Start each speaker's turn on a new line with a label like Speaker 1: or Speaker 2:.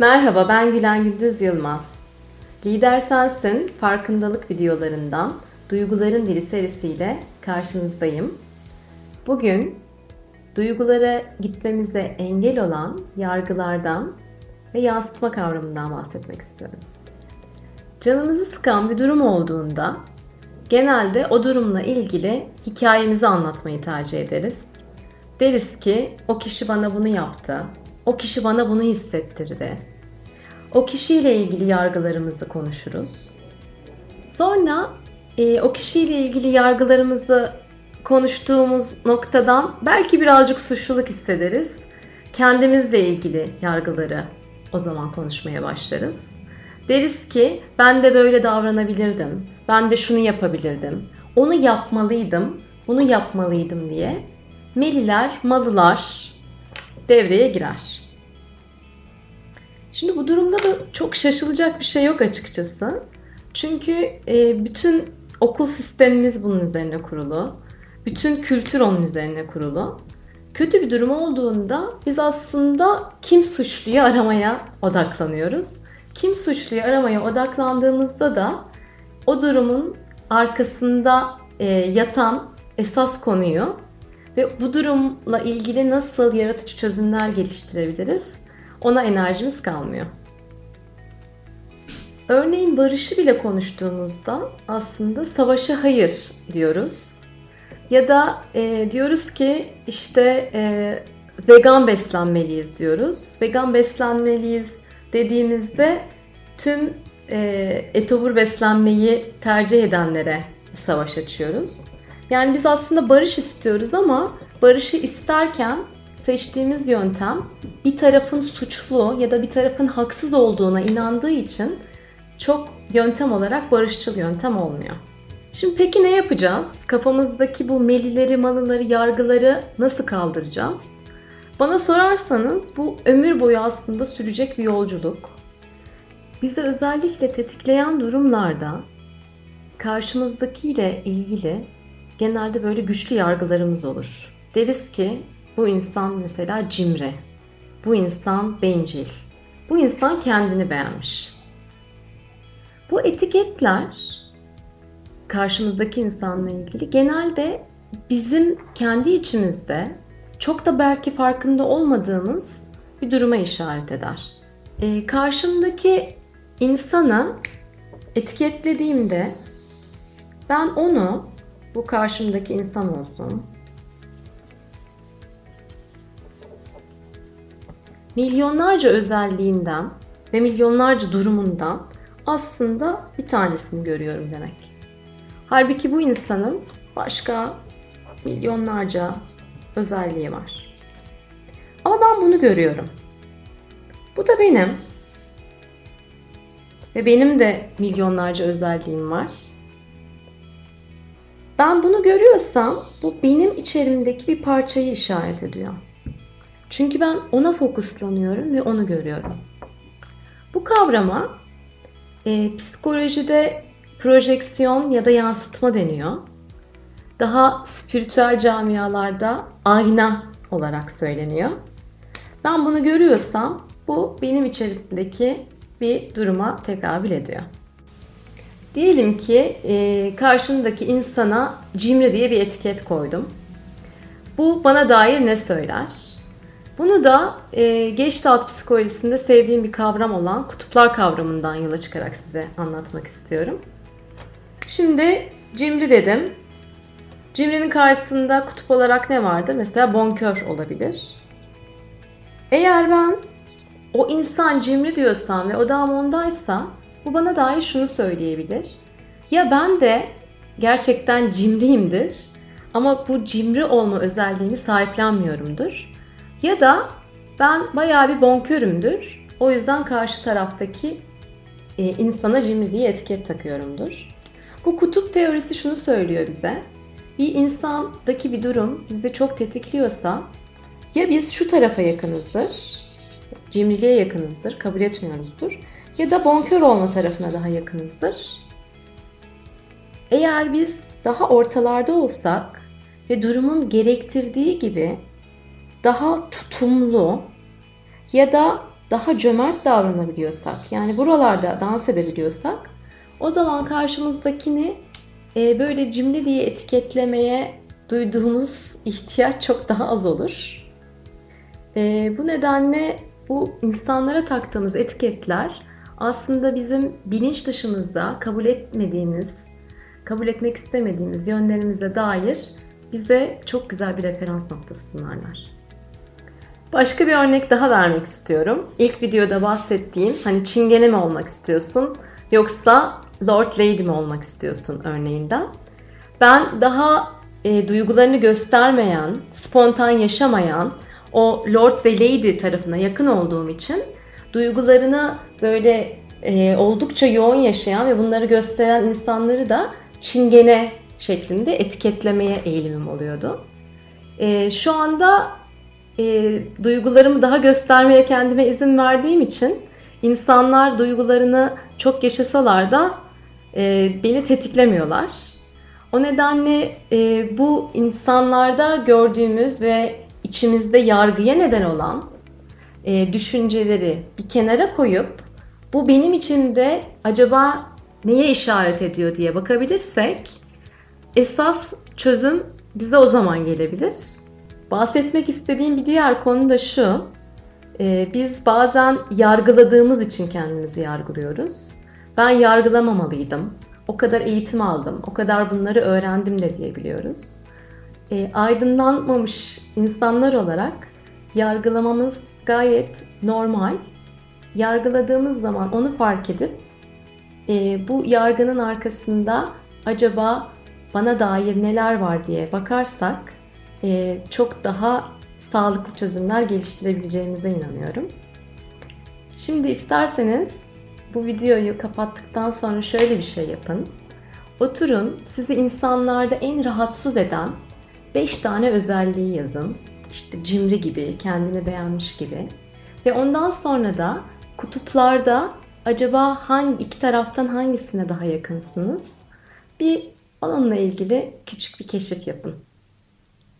Speaker 1: Merhaba ben Gülen Gündüz Yılmaz. Lider Sensin farkındalık videolarından Duyguların Dili serisiyle karşınızdayım. Bugün duygulara gitmemize engel olan yargılardan ve yansıtma kavramından bahsetmek istiyorum. Canımızı sıkan bir durum olduğunda genelde o durumla ilgili hikayemizi anlatmayı tercih ederiz. Deriz ki o kişi bana bunu yaptı, o kişi bana bunu hissettirdi. O kişiyle ilgili yargılarımızı konuşuruz. Sonra e, o kişiyle ilgili yargılarımızı konuştuğumuz noktadan belki birazcık suçluluk hissederiz. Kendimizle ilgili yargıları o zaman konuşmaya başlarız. Deriz ki ben de böyle davranabilirdim. Ben de şunu yapabilirdim. Onu yapmalıydım. Bunu yapmalıydım diye meliler, malılar devreye girer. Şimdi bu durumda da çok şaşılacak bir şey yok açıkçası. Çünkü e, bütün okul sistemimiz bunun üzerine kurulu. Bütün kültür onun üzerine kurulu. Kötü bir durum olduğunda biz aslında kim suçluyu aramaya odaklanıyoruz. Kim suçluyu aramaya odaklandığımızda da o durumun arkasında e, yatan esas konuyu ve bu durumla ilgili nasıl yaratıcı çözümler geliştirebiliriz ona enerjimiz kalmıyor. Örneğin barışı bile konuştuğumuzda aslında savaşa hayır diyoruz. Ya da e, diyoruz ki işte e, vegan beslenmeliyiz diyoruz. Vegan beslenmeliyiz dediğimizde tüm e, etobur beslenmeyi tercih edenlere savaş açıyoruz. Yani biz aslında barış istiyoruz ama barışı isterken seçtiğimiz yöntem bir tarafın suçlu ya da bir tarafın haksız olduğuna inandığı için çok yöntem olarak barışçıl yöntem olmuyor. Şimdi peki ne yapacağız? Kafamızdaki bu melileri, malıları, yargıları nasıl kaldıracağız? Bana sorarsanız bu ömür boyu aslında sürecek bir yolculuk. Bizi özellikle tetikleyen durumlarda karşımızdakiyle ilgili genelde böyle güçlü yargılarımız olur. Deriz ki bu insan mesela cimri. Bu insan bencil. Bu insan kendini beğenmiş. Bu etiketler karşımızdaki insanla ilgili genelde bizim kendi içimizde çok da belki farkında olmadığımız bir duruma işaret eder. Ee, karşımdaki insana etiketlediğimde ben onu bu karşımdaki insan olsun milyonlarca özelliğinden ve milyonlarca durumundan aslında bir tanesini görüyorum demek. Halbuki bu insanın başka milyonlarca özelliği var. Ama ben bunu görüyorum. Bu da benim. Ve benim de milyonlarca özelliğim var. Ben bunu görüyorsam bu benim içerimdeki bir parçayı işaret ediyor. Çünkü ben ona fokuslanıyorum ve onu görüyorum. Bu kavrama e, psikolojide projeksiyon ya da yansıtma deniyor. Daha spiritüel camialarda ayna olarak söyleniyor. Ben bunu görüyorsam bu benim içerimdeki bir duruma tekabül ediyor. Diyelim ki e, karşımdaki insana cimri diye bir etiket koydum. Bu bana dair ne söyler? Bunu da e, Gestalt psikolojisinde sevdiğim bir kavram olan kutuplar kavramından yola çıkarak size anlatmak istiyorum. Şimdi cimri dedim. Cimrinin karşısında kutup olarak ne vardır? Mesela bonkör olabilir. Eğer ben o insan cimri diyorsam ve odam ondaysa bu bana dair şunu söyleyebilir. Ya ben de gerçekten cimriyimdir ama bu cimri olma özelliğini sahiplenmiyorumdur. Ya da ben bayağı bir bonkörümdür. O yüzden karşı taraftaki e, insana cimri diye etiket takıyorumdur. Bu kutup teorisi şunu söylüyor bize. Bir insandaki bir durum bizi çok tetikliyorsa ya biz şu tarafa yakınızdır, cimriliğe yakınızdır, kabul etmiyoruzdur ya da bonkör olma tarafına daha yakınızdır. Eğer biz daha ortalarda olsak ve durumun gerektirdiği gibi daha tutumlu ya da daha cömert davranabiliyorsak, yani buralarda dans edebiliyorsak o zaman karşımızdakini e, böyle cimri diye etiketlemeye duyduğumuz ihtiyaç çok daha az olur. E, bu nedenle bu insanlara taktığımız etiketler aslında bizim bilinç dışımızda kabul etmediğimiz, kabul etmek istemediğimiz yönlerimize dair bize çok güzel bir referans noktası sunarlar. Başka bir örnek daha vermek istiyorum. İlk videoda bahsettiğim hani çingene mi olmak istiyorsun yoksa Lord Lady mi olmak istiyorsun örneğinden. Ben daha e, duygularını göstermeyen, spontan yaşamayan, o Lord ve Lady tarafına yakın olduğum için duygularını böyle e, oldukça yoğun yaşayan ve bunları gösteren insanları da çingene şeklinde etiketlemeye eğilimim oluyordu. E, şu anda e, duygularımı daha göstermeye kendime izin verdiğim için insanlar duygularını çok yaşasalar da e, beni tetiklemiyorlar. O nedenle e, bu insanlarda gördüğümüz ve içimizde yargıya neden olan e, düşünceleri bir kenara koyup bu benim içimde acaba neye işaret ediyor diye bakabilirsek esas çözüm bize o zaman gelebilir. Bahsetmek istediğim bir diğer konu da şu. E, biz bazen yargıladığımız için kendimizi yargılıyoruz. Ben yargılamamalıydım. O kadar eğitim aldım, o kadar bunları öğrendim de diyebiliyoruz. E, aydınlanmamış insanlar olarak yargılamamız gayet normal. Yargıladığımız zaman onu fark edip e, bu yargının arkasında acaba bana dair neler var diye bakarsak e, çok daha sağlıklı çözümler geliştirebileceğimize inanıyorum. Şimdi isterseniz bu videoyu kapattıktan sonra şöyle bir şey yapın. Oturun sizi insanlarda en rahatsız eden 5 tane özelliği yazın. İşte cimri gibi, kendini beğenmiş gibi. Ve ondan sonra da kutuplarda acaba hangi iki taraftan hangisine daha yakınsınız? Bir onunla ilgili küçük bir keşif yapın.